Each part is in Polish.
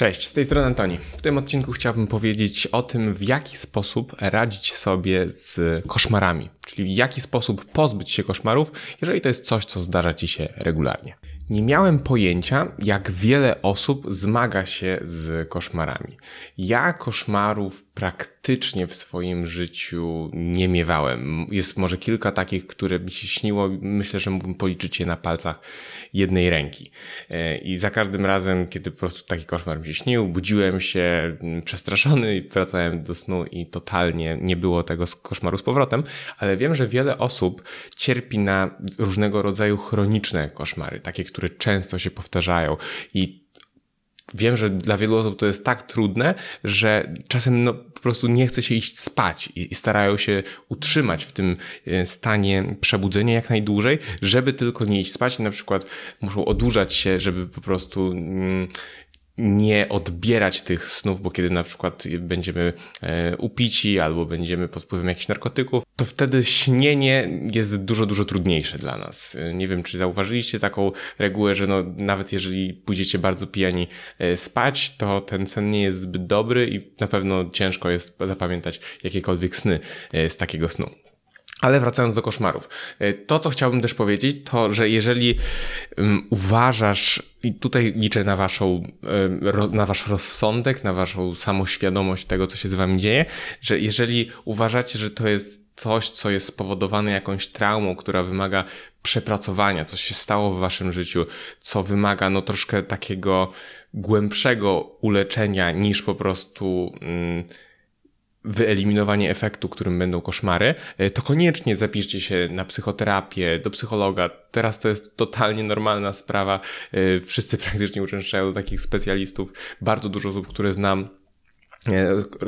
Cześć, z tej strony Antoni. W tym odcinku chciałbym powiedzieć o tym, w jaki sposób radzić sobie z koszmarami, czyli w jaki sposób pozbyć się koszmarów, jeżeli to jest coś, co zdarza ci się regularnie. Nie miałem pojęcia, jak wiele osób zmaga się z koszmarami. Ja koszmarów praktycznie w swoim życiu nie miewałem. Jest może kilka takich, które mi się śniło. Myślę, że mógłbym policzyć je na palcach jednej ręki. E, I za każdym razem, kiedy po prostu taki koszmar mi się śnił, budziłem się mm, przestraszony i wracałem do snu i totalnie nie było tego koszmaru z powrotem, ale wiem, że wiele osób cierpi na różnego rodzaju chroniczne koszmary, takie, które często się powtarzają i wiem, że dla wielu osób to jest tak trudne, że czasem no, po prostu nie chce się iść spać i, i, starają się utrzymać w tym e, stanie przebudzenia jak najdłużej, żeby tylko nie iść spać. Na przykład muszą odurzać się, żeby po prostu mm, nie odbierać tych snów, bo kiedy na przykład będziemy e, upici albo będziemy pod wpływem jakichś narkotyków, to wtedy śnienie jest dużo, dużo trudniejsze dla nas. E, nie wiem, czy zauważyliście taką regułę, że no, nawet jeżeli pójdziecie bardzo pijani e, spać, to ten sen nie jest zbyt dobry i na pewno ciężko jest zapamiętać jakiekolwiek sny z takiego snu. Ale wracając do koszmarów. E, to, co chciałbym też powiedzieć, to, że jeżeli um, uważasz, i tutaj liczę na waszą, um, na wasz rozsądek, na waszą samoświadomość tego, co się z wami dzieje, że jeżeli uważacie, że to jest coś, co jest spowodowane jakąś traumą, która wymaga przepracowania, coś się stało w waszym życiu, co wymaga no troszkę takiego głębszego uleczenia niż po prostu um, wyeliminowanie efektu, którym będą koszmary, e, to koniecznie zapiszcie się na psychoterapię, do psychologa. Teraz to jest totalnie normalna sprawa. E, wszyscy praktycznie uczęszczają do takich specjalistów. Bardzo dużo osób, które znam,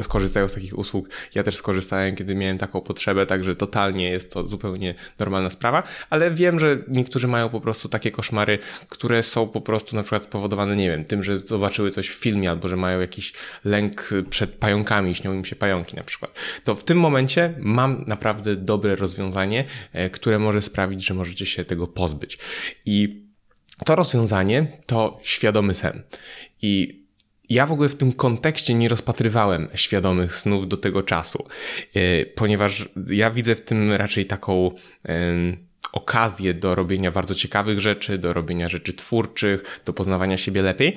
skorzystają z takich usług. Ja też skorzystałem, kiedy miałem taką potrzebę, także totalnie jest to zupełnie normalna sprawa, ale wiem, że niektórzy mają po prostu takie koszmary, które są po prostu na przykład spowodowane, nie wiem, tym, że zobaczyły coś w filmie albo że mają jakiś lęk przed pająkami, śnią im się pająki na przykład. To w tym momencie mam naprawdę dobre rozwiązanie, e, które może sprawić, że możecie się tego pozbyć. I to rozwiązanie to świadomy sen. I ja w ogóle w tym kontekście nie rozpatrywałem świadomych snów do tego czasu, e, ponieważ ja widzę w tym raczej taką okazję do robienia bardzo ciekawych rzeczy, do robienia rzeczy twórczych, do poznawania siebie lepiej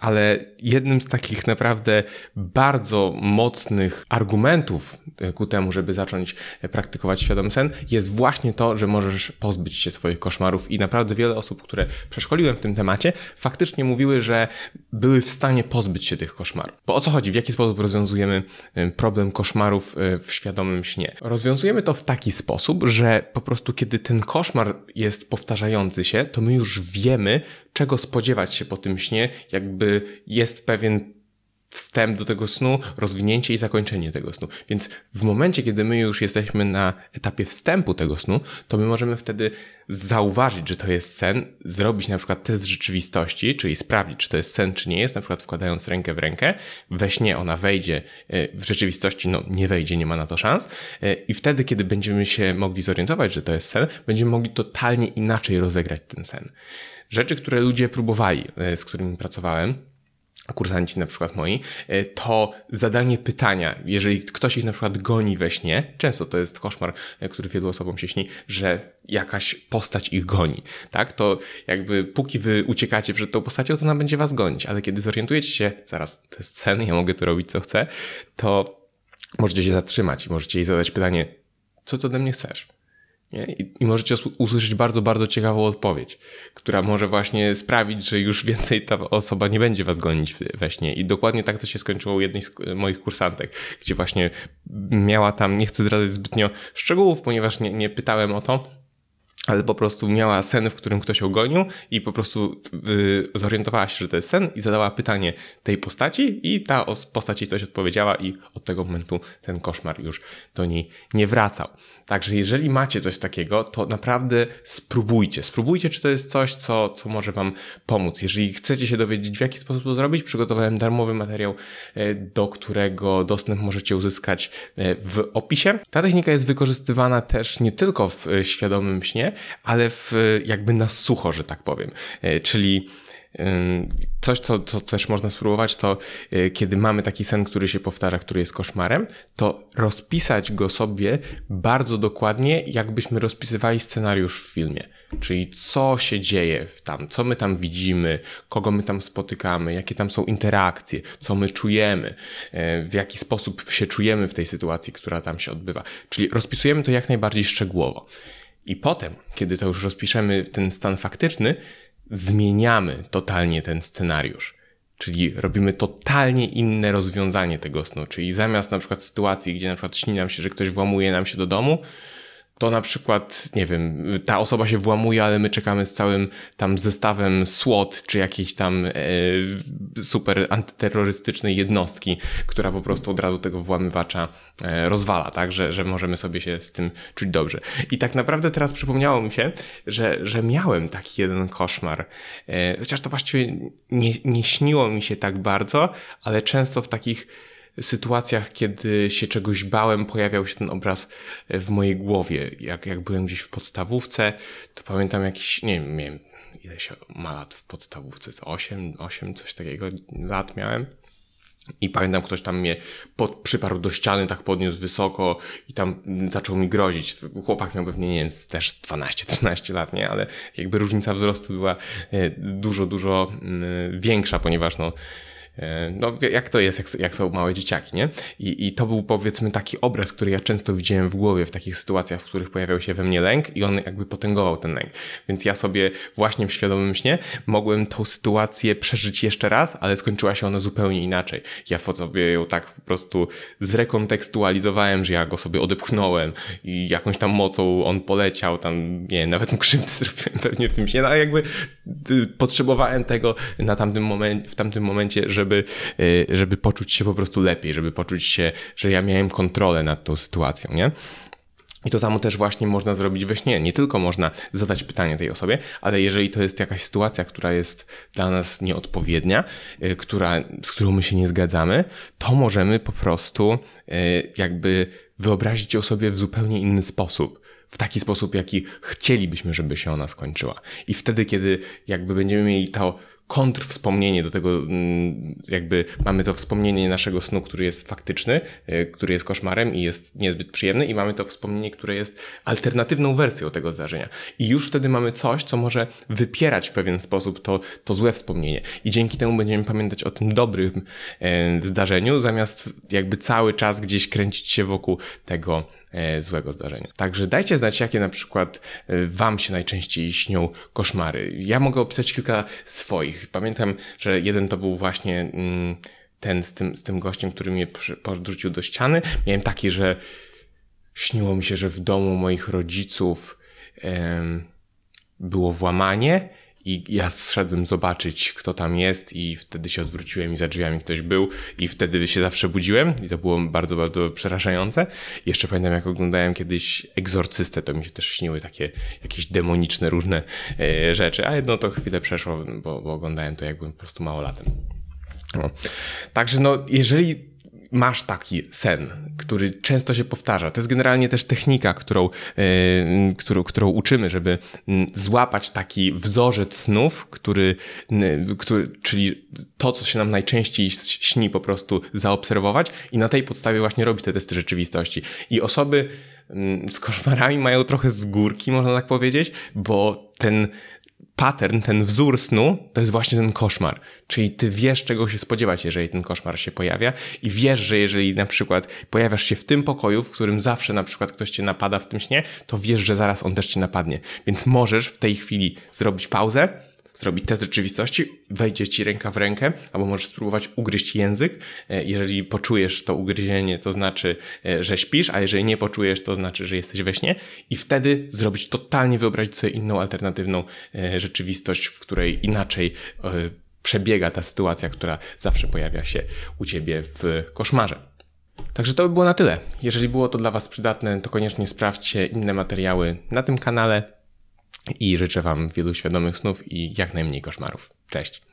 ale jednym z takich naprawdę bardzo mocnych argumentów e, ku temu, żeby zacząć e, praktykować świadomy sen, jest właśnie to, że możesz pozbyć się swoich koszmarów i naprawdę wiele osób, które przeszkoliłem w tym temacie, faktycznie mówiły, że były w stanie pozbyć się tych koszmarów. Bo o co chodzi? W jaki sposób rozwiązujemy e, problem koszmarów w świadomym śnie? Rozwiązujemy to w taki sposób, że po prostu kiedy ten koszmar jest powtarzający się, to my już wiemy, czego spodziewać się po tym śnie, jakby jest pewien wstęp do tego snu, rozwinięcie i zakończenie tego snu. Więc w momencie, kiedy my już jesteśmy na etapie wstępu tego snu, to my możemy wtedy zauważyć, że to jest sen, zrobić na przykład test rzeczywistości, czyli sprawdzić, czy to jest sen, czy nie jest, na przykład wkładając rękę w rękę. We śnie ona wejdzie, e, w rzeczywistości no nie wejdzie, nie ma na to szans. E, I wtedy, kiedy będziemy się mogli zorientować, że to jest sen, będziemy mogli totalnie inaczej rozegrać ten sen. Rzeczy, które ludzie próbowali, e, z którymi pracowałem, kursanci na przykład moi, e, to zadanie pytania, jeżeli ktoś ich na przykład goni we śnie, często to jest koszmar, e, który wielu osobom się śni, że jakaś postać ich goni, tak? To jakby póki wy uciekacie przed tą postacią, to ona będzie was gonić, ale kiedy zorientujecie się, zaraz, to jest sen, ja mogę to robić co chcę, to możecie się zatrzymać i możecie jej zadać pytanie, co ty ode mnie chcesz? I, I możecie usłyszeć bardzo, bardzo ciekawą odpowiedź, która może właśnie sprawić, że już więcej ta osoba nie będzie was gonić we śnie. I dokładnie tak to się skończyło u jednej z moich kursantek, gdzie właśnie miała tam, nie chcę zdradzać zbytnio szczegółów, ponieważ nie, nie pytałem o to, ale po prostu miała sen, w którym ktoś ją gonił i po prostu y, zorientowała się, że to jest sen i zadała pytanie tej postaci i ta postać jej coś odpowiedziała i od tego momentu ten koszmar już do niej nie wracał. Także jeżeli macie coś takiego, to naprawdę spróbujcie. Spróbujcie, czy to jest coś, co, co może wam pomóc. Jeżeli chcecie się dowiedzieć, w jaki sposób to zrobić, przygotowałem darmowy materiał, e, do którego dostęp możecie uzyskać e, w opisie. Ta technika jest wykorzystywana też nie tylko w e, świadomym śnie, ale w, jakby na sucho, że tak powiem. Czyli Coś, co, co też można spróbować, to y, kiedy mamy taki sen, który się powtarza, który jest koszmarem, to rozpisać go sobie bardzo dokładnie, jakbyśmy rozpisywali scenariusz w filmie. Czyli co się dzieje w tam, co my tam widzimy, kogo my tam spotykamy, jakie tam są interakcje, co my czujemy, w jaki sposób się czujemy w tej sytuacji, która tam się odbywa. Czyli rozpisujemy to jak najbardziej szczegółowo. I potem, kiedy to już rozpiszemy ten stan faktyczny, zmieniamy totalnie ten scenariusz. Czyli robimy totalnie inne rozwiązanie tego snu. Czyli zamiast na przykład sytuacji, gdzie na przykład śni nam się, że ktoś włamuje nam się do domu, to na przykład, nie wiem, ta osoba się włamuje, ale my czekamy z całym tam zestawem SWAT, czy jakiejś tam e, super antyterrorystycznej jednostki, która po prostu od razu tego włamywacza e, rozwala, tak, że, że możemy sobie się z tym czuć dobrze. I tak naprawdę teraz przypomniało mi się, że, że miałem taki jeden koszmar, e, chociaż to właściwie nie, nie śniło mi się tak bardzo, ale często w takich sytuacjach, kiedy się czegoś bałem, pojawiał się ten obraz w mojej głowie. Jak, jak byłem gdzieś w podstawówce, to pamiętam jakiś, nie wiem, miałem, ile się ma lat w podstawówce, z 8, 8, coś takiego lat miałem. I pamiętam, ktoś tam mnie pod, przyparł do ściany, tak podniósł wysoko i tam zaczął mi grozić. Chłopak miał pewnie, nie wiem, też 12-13 lat, nie? Ale jakby różnica wzrostu była e, dużo, dużo mm, większa, ponieważ no, E, no, jak to jest, jak, jak, są małe dzieciaki, nie? I, I to był powiedzmy taki obraz, który ja często widziałem w głowie w takich sytuacjach, w których pojawiał się we mnie lęk i on jakby potęgował ten lęk. Więc ja sobie właśnie w świadomym śnie mogłem tą sytuację przeżyć jeszcze raz, ale skończyła się ona zupełnie inaczej. Ja sobie ją tak po prostu zrekontekstualizowałem, że ja go sobie odepchnąłem i jakąś tam mocą on poleciał, tam, nie nawet mu krzywdę zrobiłem pewnie w tym śnie, no, ale jakby y, potrzebowałem tego na tamtym momencie, w tamtym momencie, żeby żeby, y, żeby poczuć się po prostu lepiej, żeby poczuć się, że ja miałem kontrolę nad tą sytuacją, nie? I to samo też właśnie można zrobić we śnie. Nie tylko można zadać pytanie tej osobie, ale jeżeli to jest jakaś sytuacja, która jest dla nas nieodpowiednia, y, która, z którą my się nie zgadzamy, to możemy po prostu y, jakby wyobrazić ją sobie w zupełnie inny sposób. W taki sposób, jaki chcielibyśmy, żeby się ona skończyła. I wtedy, kiedy jakby będziemy mieli to kontrwspomnienie do tego, mm, jakby mamy to wspomnienie naszego snu, który jest faktyczny, e, który jest koszmarem i jest niezbyt przyjemny, i mamy to wspomnienie, które jest alternatywną wersją tego zdarzenia. I już wtedy mamy coś, co może wypierać w pewien sposób to, to złe wspomnienie. I dzięki temu będziemy pamiętać o tym dobrym e, zdarzeniu, zamiast jakby cały czas gdzieś kręcić się wokół tego złego zdarzenia. Także dajcie znać, jakie na przykład e, Wam się najczęściej śnią koszmary. Ja mogę opisać kilka swoich. Pamiętam, że jeden to był właśnie mm, ten z tym, z tym gościem, który mnie podrzucił do ściany. Miałem taki, że śniło mi się, że w domu moich rodziców było włamanie i ja zszedłem zobaczyć, kto tam jest, i wtedy się odwróciłem i za drzwiami ktoś był, i wtedy się zawsze budziłem, i to było bardzo, bardzo przerażające. Jeszcze pamiętam, jak oglądałem kiedyś egzorcystę, to mi się też śniły takie jakieś demoniczne różne e, rzeczy, a jedno to chwilę przeszło, bo, bo oglądałem to, jak po prostu małolatem. No. Także no, jeżeli masz taki sen, który często się powtarza. To jest generalnie też technika, którą, yy, którą, którą uczymy, żeby yy, złapać taki wzorzec snów, który, który, czyli to, co się nam najczęściej śni, po prostu zaobserwować i na tej podstawie właśnie robić te testy rzeczywistości. I osoby mm, z koszmarami mają trochę z górki, można tak powiedzieć, bo ten pattern, ten wzór snu, to jest właśnie ten koszmar. Czyli ty wiesz, czego się spodziewać, jeżeli ten koszmar się pojawia i wiesz, że jeżeli na przykład pojawiasz się w tym pokoju, w którym zawsze na przykład ktoś cię napada w tym śnie, to wiesz, że zaraz on też cię napadnie. Więc możesz w tej chwili zrobić pauzę, zrobić test rzeczywistości, wejdzie ci ręka w rękę, albo możesz spróbować ugryźć język. E, jeżeli poczujesz to ugryzienie, to znaczy, e, że śpisz, a jeżeli nie poczujesz, to znaczy, że jesteś we śnie i wtedy zrobić totalnie, wyobrazić sobie inną, alternatywną e, rzeczywistość, w której inaczej przebiega ta sytuacja, która zawsze pojawia się u ciebie w koszmarze. Także to by było na tyle. Jeżeli było to dla Was przydatne, to koniecznie sprawdźcie inne materiały na tym kanale i życzę Wam wielu świadomych snów i jak najmniej koszmarów. Cześć!